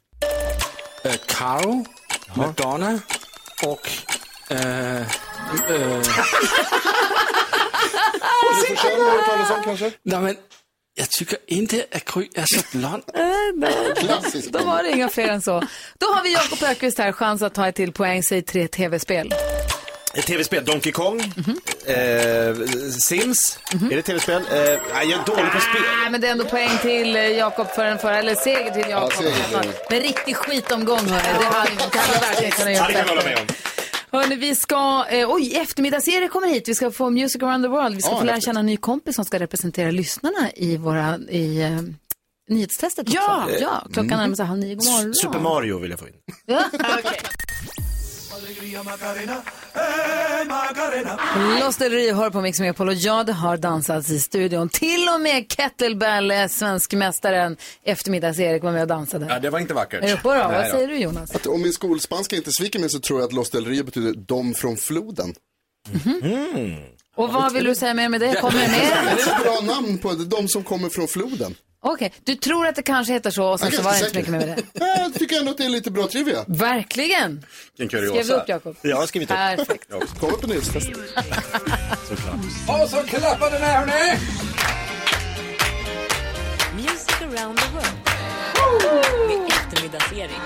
Uh, Caro, Madonna och... Uh, Olof Forsell har du hört talas om kanske? nej men, Jag tycker inte att Gry är så blond. Klassiskt. Då var det inga fler än så. Då har vi Jakob Ökvist här, chans att ta ett till poäng, säg tre tv-spel. Ett tv-spel, Donkey Kong, Mhm. eh, Sims, är det tv-spel? Eh, nej, jag är dålig på spel. Nej, men det är ändå poäng till eh, Jakob för den förra, eller seger till Jakob. Ja, seger till- Men riktig skitomgång hörni, det hade hade vi verkligen kunnat Ja, göra det kan jag hålla med om. Hörni, vi ska, eh, oj, eftermiddags-Erik kommer hit. Vi ska få Music around the world. Vi ska Ja, få lära känna en ny kompis som ska representera lyssnarna i våra, i eh, nyhetstestet också. Ja. ja klockan närmar sig halv nio. God morgon. Super Mario vill jag få in. Ja. Lost Del Rio hör på Mix Megapol och ja, det har dansats i studion. Till och med Kettlebell, svenskmästaren, eftermiddags-Erik var med och dansade. Ja, det var inte vackert. Uppe då? Vad säger du Jonas? Att om min skolspanska inte sviker mig så tror jag att Los Del Rio betyder de från floden. Och vad vill du säga mer med det? Kommer det Det mer? är ett bra namn på det, de som kommer från floden. Okej, du tror att det kanske heter så och sen så var det inte så mycket mer med det. Ja, Jag tycker ändå att det är lite bra trivia. Verkligen! Vilken Skrev du kuriosa. upp Jakob? Ja, jag har skrivit upp. Perfekt. Kommer på nyhetstestet. Och så klappar den här hörni! Music around the world. Med eftermiddags-Erik.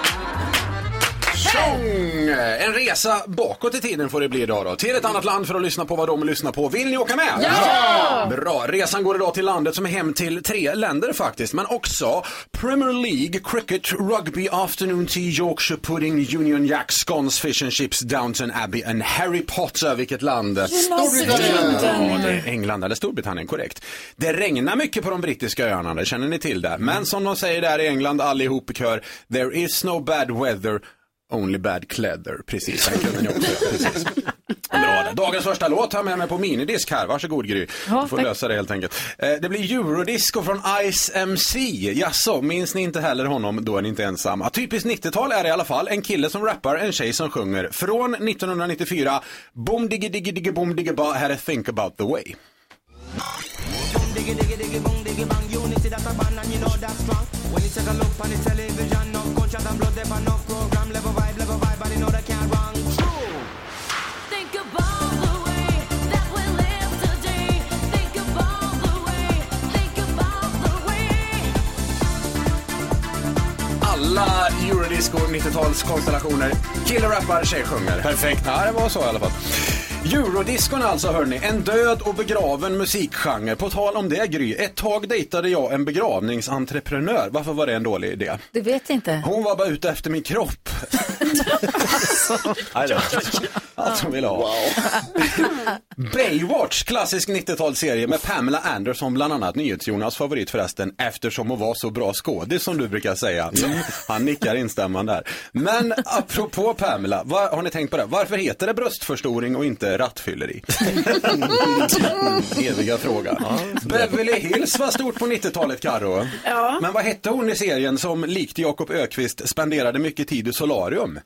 Tjong! En resa bakåt i tiden får det bli idag då. Till ett annat land för att lyssna på vad de lyssnar på. Vill ni åka med? Ja! Bra. Resan går idag till landet som är hem till tre länder faktiskt. Men också Premier League, Cricket, Rugby, Afternoon Tea, Yorkshire Pudding, Union Jack, Scones, Fish and Chips, Downton Abbey and Harry Potter. Vilket land? Storbritannien. Ja, det är England eller Storbritannien, korrekt. Det regnar mycket på de brittiska öarna, det känner ni till där. Men som de säger där i England allihop i kör, there is no bad weather, only bad cleather. Precis, den kunde ni också. Precis. Bra. Dagens första låt har med mig på minidisk här. Varsågod Gry. Ja, Du får tack. lösa det helt enkelt. Eh, Det blir eurodisco från Ice MC. Jaså, minns ni inte heller honom? Då är ni inte ensamma. Typiskt 90-tal är det i alla fall. En kille som rappar, en tjej som sjunger. Från 1994. Boom diggy diggy diggy boom diggy ba, had a think about the way. Alla eurodisco 90-talskonstellationer. Kille rappar, tjej sjunger. Perfekt. Ja, det var så i alla fall. Eurodiscon alltså hörni, en död och begraven musikgenre. På tal om det Gry, ett tag dejtade jag en begravningsentreprenör. Varför var det en dålig idé? Det vet jag inte. Hon var bara ute efter min kropp. Allt hon ville ha. Baywatch, klassisk 90-talsserie med Pamela Anderson bland annat. NyhetsJonas favorit förresten, eftersom hon var så bra skådis som du brukar säga. Mm, han nickar instämmande där. Men apropå Pamela, var, har ni tänkt på det? Varför heter det bröstförstoring och inte rattfylleri? Eviga fråga. Beverly Hills var stort på 90-talet, Karo. Ja. Men vad hette hon i serien som likt Jakob Ökvist spenderade mycket tid i solarium?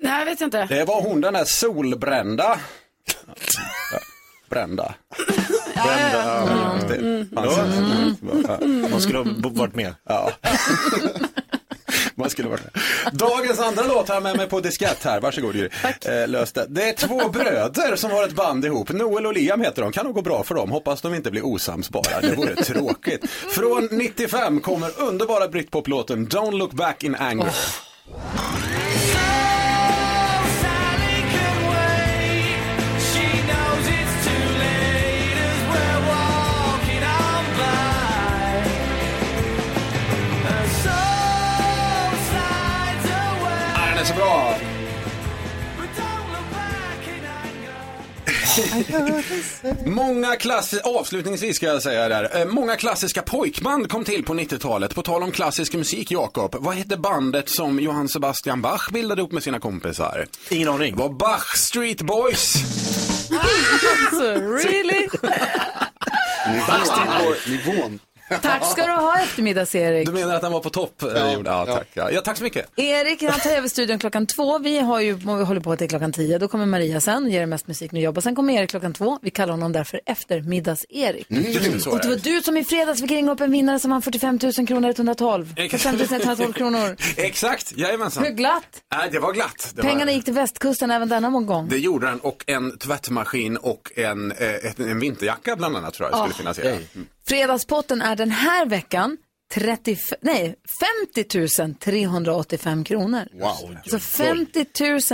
Nej, jag vet inte. Det var hon den där solbrända. Brända. Brända. Det. Ja. Man skulle ha varit med. Ja. Man skulle med. Dagens andra låt har jag med mig på diskett här. Varsågod Gry. Eh, lös det. det är två bröder som har ett band ihop. Noel och Liam heter de. Kan nog gå bra för dem. Hoppas de inte blir osams bara. Det vore tråkigt. Från 95 kommer underbara Britpop-låten Don't look back in anger. Ah, Många klassiska, avslutningsvis ska jag säga där, eh, många klassiska pojkband kom till på 90-talet. På tal om klassisk musik, Jakob. Vad hette bandet som Johann Sebastian Bach bildade upp med sina kompisar? Ingen aning. Var Bach Street Boys. Alltså, really? Nivån. Tack ska du ha eftermiddags-Erik. Du menar att den var på topp? Ja, ja, tack. Ja. ja, tack så mycket. Erik, han tar över studion klockan två. Vi, har ju, vi håller på till klockan tio. Då kommer Maria sen och ger er mest musik nu jobbar. Sen kommer Erik klockan två. Vi kallar honom därför eftermiddags-Erik. Mm, så Och det var du som i fredags fick ringa upp en vinnare som vann 45 000 kronor 112. 45 112 kronor. Exakt, jajamensan. Hur glatt? Nej, det var glatt. Det Pengarna var... gick till västkusten även denna gång. Det gjorde den och en tvättmaskin och en, eh, ett- en vinterjacka bland annat tror jag skulle Ah. finansiera. Mm. Fredagspotten är den här veckan 30, nej, 50 385 kronor. Wow. Alltså 50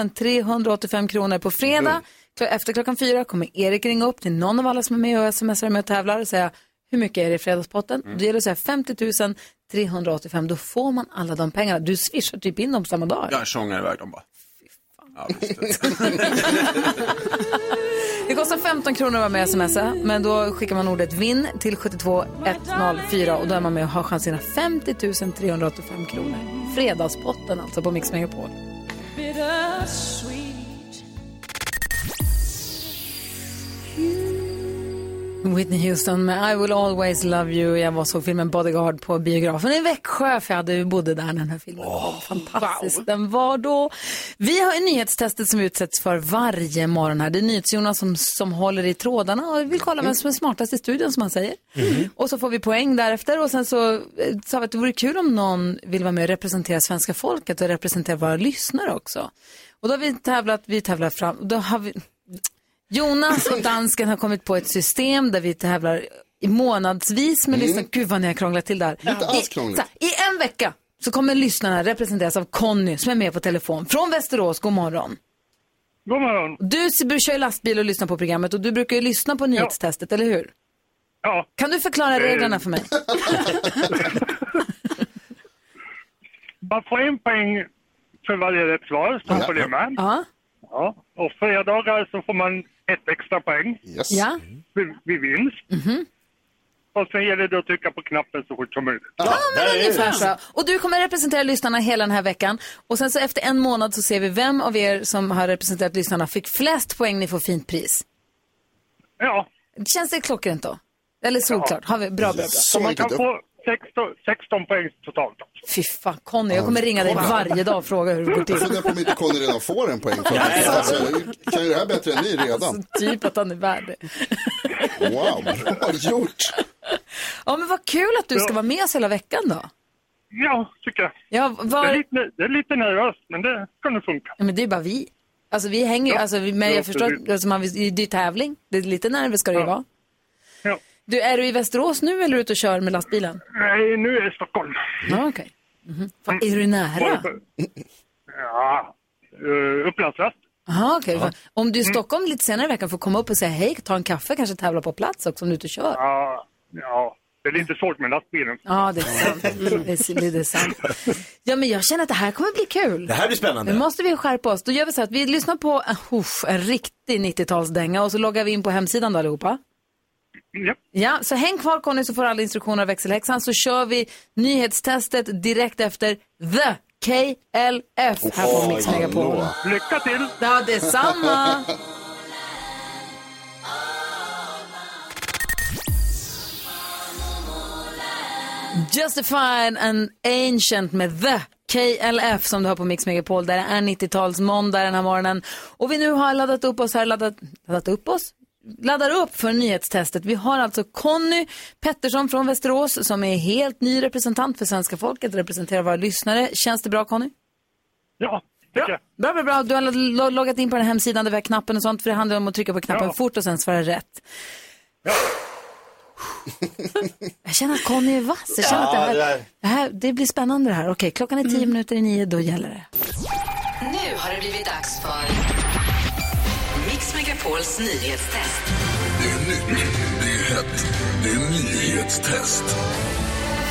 385 kronor på fredag. Efter klockan fyra kommer Erik ringa upp till någon av alla som är med och smsar med och tävlar och säga hur mycket är det i fredagspotten? Gäller det att säga 50 385, då får man alla de pengarna. Du swishar typ in dem samma dag. Jag tjongar iväg dem bara. Ja, visst. Det kostar 15 kronor att vara med och smsa, men då skickar man ordet vinn till 72104 och då är man med och har chansen att 50 385 kronor. Fredagspotten alltså på Mix Megapol. Whitney Houston med I will always love you. Jag var såg filmen Bodyguard på biografen i Växjö för jag hade, bodde där när den här filmen kom. Fantastisk den var då. Vi har nyhetstestet som vi utsätts för varje morgon här. Det är NyhetsJonas som, som håller i trådarna och vill kolla vem som är smartast i studion som han säger. Och så får vi poäng därefter och sen så eh, sa vi att det vore kul om någon vill vara med och representera svenska folket och representera våra lyssnare också. Och då har vi tävlat, vi tävlar fram, då har vi, Jonas och dansken har kommit på ett system där vi tävlar i månadsvis med lyssnare. Gud vad ni har krånglat till där. Inte alls krångligt. I, här, I en vecka så kommer lyssnarna representeras av Conny som är med på telefon från Västerås. God morgon. God morgon. Du kör ju lastbil och lyssnar på programmet och du brukar ju lyssna på nyhetstestet, eller hur? Ja. Kan du förklara reglerna för mig? Man får en poäng för varje rätt svar, så får det med. Ja. Ja. Och fredagar så får man ett extra poäng Yes. Ja. vid, vid vinst. Mhm. Och sen gäller det att trycka på knappen så fort som möjligt. Ja, men ungefär så. Och du kommer representera lyssnarna hela den här veckan. Och sen så efter en månad så ser vi vem av er som har representerat lyssnarna fick flest poäng, ni får fint pris. Ja. Känns det klockrent då? Eller solklart? Har vi, bra, bra, bra. Så man kan få 16, 16 poäng totalt. Fy fan, Conny, jag kommer ringa dig varje dag och fråga hur det går Jag till. funderar på om inte Conny redan får en poäng. För Ja, ja. alltså, jag kan ju det här bättre än ni redan. Typ att han är värd det. Wow, bra gjort. Ja, men vad kul att du ska vara med oss hela veckan då. Ja, tycker jag. Ja, var... det, är lite, det är lite nervöst, men det kan nog funka. Ja, men det är bara vi. Alltså vi hänger ju, Ja. alltså, men Ja, jag förstår, alltså, man, det är ju tävling. Det är lite nerver ska det ju vara. Ja. Du, är du i Västerås nu eller är du ute och kör med lastbilen? Nej, nu är jag i Stockholm. Ja, okej. Mhm. Fan, Är du nära? Ja, uh, Upplandsväst. Jaha, okej. Va- Om Mm. du är i Stockholm lite senare i veckan får komma upp och säga hej, ta en kaffe, kanske tävla på plats också om du är ute och kör. Ja, ja, det är lite svårt med lastbilen. Ja, det är sant. Mm, det, är, det är sant. Ja, men jag känner att det här kommer bli kul. Det här blir spännande. Nu måste vi skärpa oss. Då gör vi så att vi lyssnar på uh, en riktig 90-talsdänga och så loggar vi in på hemsidan då allihopa. Ja. Ja, så häng kvar Conny så får alla instruktioner av växelhäxan så kör vi nyhetstestet direkt efter The KLF här på Mix Megapol. Lycka till! Ja, detsamma! Justified and Ancient med The KLF som du har på Mix Megapol. Där det är 90-talsmåndag den här morgonen. Och vi nu har laddat upp oss här, laddat, laddat upp oss? Laddar upp för nyhetstestet. Vi har alltså Conny Pettersson från Västerås som är helt ny representant för svenska folket, representerar våra lyssnare. Känns det bra Conny? Ja, Bra, bra, bra. bra. Du har lo- loggat in på den här hemsidan där vi har knappen och sånt, för det handlar om att trycka på knappen Ja. fort och sen svara rätt. Jag känner att Conny är vass. Jag känner Ja, att det, här, det där- det, här, det blir spännande det här. Okej, klockan är tio minuter i nio, då gäller det. Nu har det blivit dags för Megapols nyhetstest. Det är nytt, det är hett, det är nyhetstest.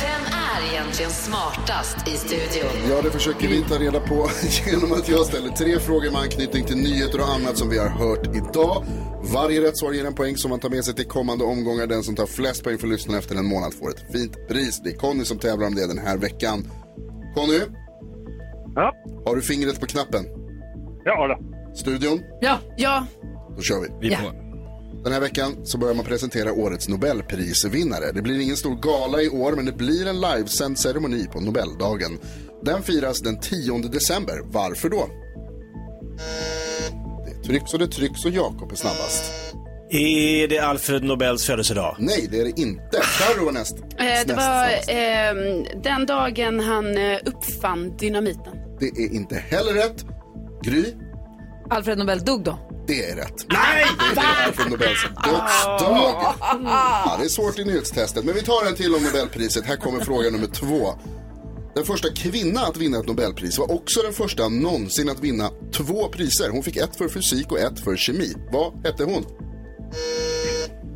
Vem är egentligen smartast i studion? Ja, det försöker vi ta reda på genom att jag ställer tre frågor med anknytning till nyheter och annat som vi har hört idag. Varje rätt svar ger en poäng som man tar med sig till kommande omgångar. Den som tar flest poäng för lyssnarna efter en månad får ett fint pris. Det är Conny som tävlar om det den här veckan. Conny? Ja? Har du fingret på knappen? Ja då. Studion? Ja. Ja. Då kör vi. Vi är på. Den här veckan så börjar man presentera årets Nobelprisvinnare. Det blir ingen stor gala i år men det blir en livesänd ceremoni på Nobeldagen. Den firas den 10 december. Varför då? Det trycks och det trycks och Jakob är snabbast. Är det Alfred Nobels födelsedag? Nej, det är det inte. Carro var näst. Eh, det var eh, den dagen han eh, uppfann dynamiten. Det är inte heller rätt. Gry? Alfred Nobel dog då? Det är rätt. Nej! Det är. Ja, det svårt i nyhetstestet, men vi tar en till om Nobelpriset. Här kommer fråga nummer två. Den första kvinna att vinna ett Nobelpris var också den första någonsin att vinna två priser. Hon fick ett för fysik och ett för kemi. Vad hette hon?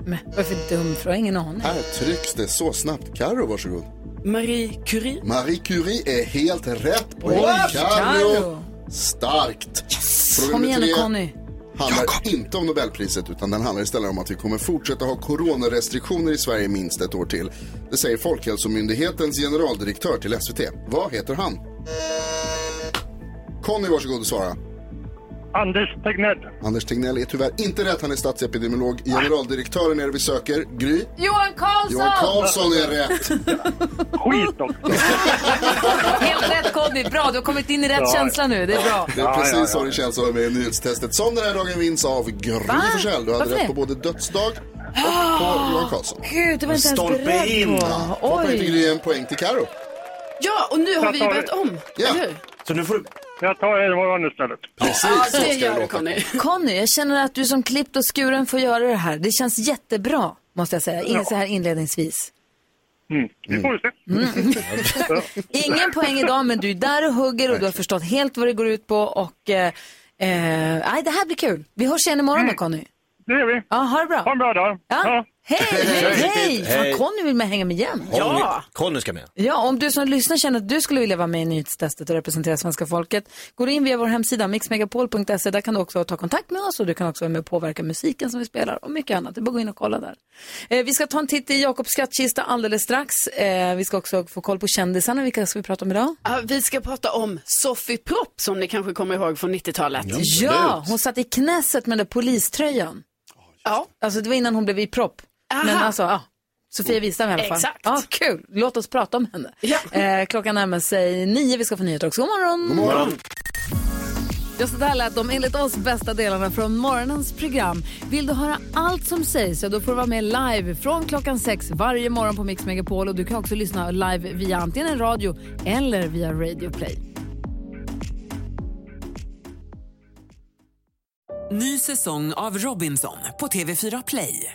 Men varför dum fråga? Ingen aning. Här trycks det så snabbt. Karo, varsågod. Marie Curie. Marie Curie är helt rätt. Karo. Karo. Starkt. Fråga Kom igen nu Conny. Handlar inte om Nobelpriset utan den handlar istället om att vi kommer fortsätta ha coronarestriktioner i Sverige minst ett år till. Det säger Folkhälsomyndighetens generaldirektör till SVT. Vad heter han? Conny, varsågod och svara. Anders Tegnell. Anders Tegnell är tyvärr inte rätt. Han är statsepidemiolog. Generaldirektören är det vi söker. Gry? Johan Karlsson! Johan Karlsson är rätt. Skit också. Helt rätt Conny. Bra, du har kommit in i rätt Ja. känsla nu. Det är bra. Det är precis så det känns med nyhetstestet. Som den här dagen vinns av Gry Va? Forssell. Du hade Varför rätt på både dödsdag och på Johan Karlsson. Gud, det var inte ens Stolpe beredd in. på. Två poäng till Oj. Gry, en poäng till Karo. Ja, och nu har vi ju börjat om. Ja. Eller hur? Så nu får du... Jag tar er imorgon istället. Precis, Ja, så det gör du. Conny. Conny, jag känner att du som klippt och skuren får göra det här. Det känns jättebra, måste jag säga. In, så här inledningsvis. Mm. Vi får se. Ingen poäng idag, men du är där och hugger och du har förstått helt vad det går ut på. Och, eh, eh, nej, det här blir kul. Vi hörs igen imorgon då, Conny. Det gör vi. Ja, ha det bra. Ha en bra dag. Ja. Hej, hej, hej! Fan, Conny vill med hänga med igen. Conny, Conny ska med. Ja, om du som lyssnar känner att du skulle vilja vara med i nyhetstestet och representera svenska folket, går in via vår hemsida mixmegapol.se. Där kan du också ta kontakt med oss och du kan också vara med och påverka musiken som vi spelar och mycket annat. Det är bara att gå in och kolla där. Eh, vi ska ta en titt i Jakobs skattkista alldeles strax. Eh, vi ska också få koll på kändisarna. Vilka ska vi prata om idag? Ja, vi ska prata om Sofie Propp som ni kanske kommer ihåg från 90-talet. Ja, hon satt i knässet med den där poliströjan. Ja. Alltså det var innan hon blev i propp. Men alltså, ja. Sofia Wistam i alla fall. Exakt. Ja, kul. Låt oss prata om henne. Ja. Eh, klockan närmar sig nio. Vi ska få nyheter också. God morgon. God morgon. Ja, så där lät de enligt oss bästa delarna från morgonens program. Vill du höra allt som sägs så då får du vara med live från klockan sex varje morgon på Mix Megapol. Och du kan också lyssna live via antingen radio eller via Radio Play. Ny säsong av Robinson på TV4 Play.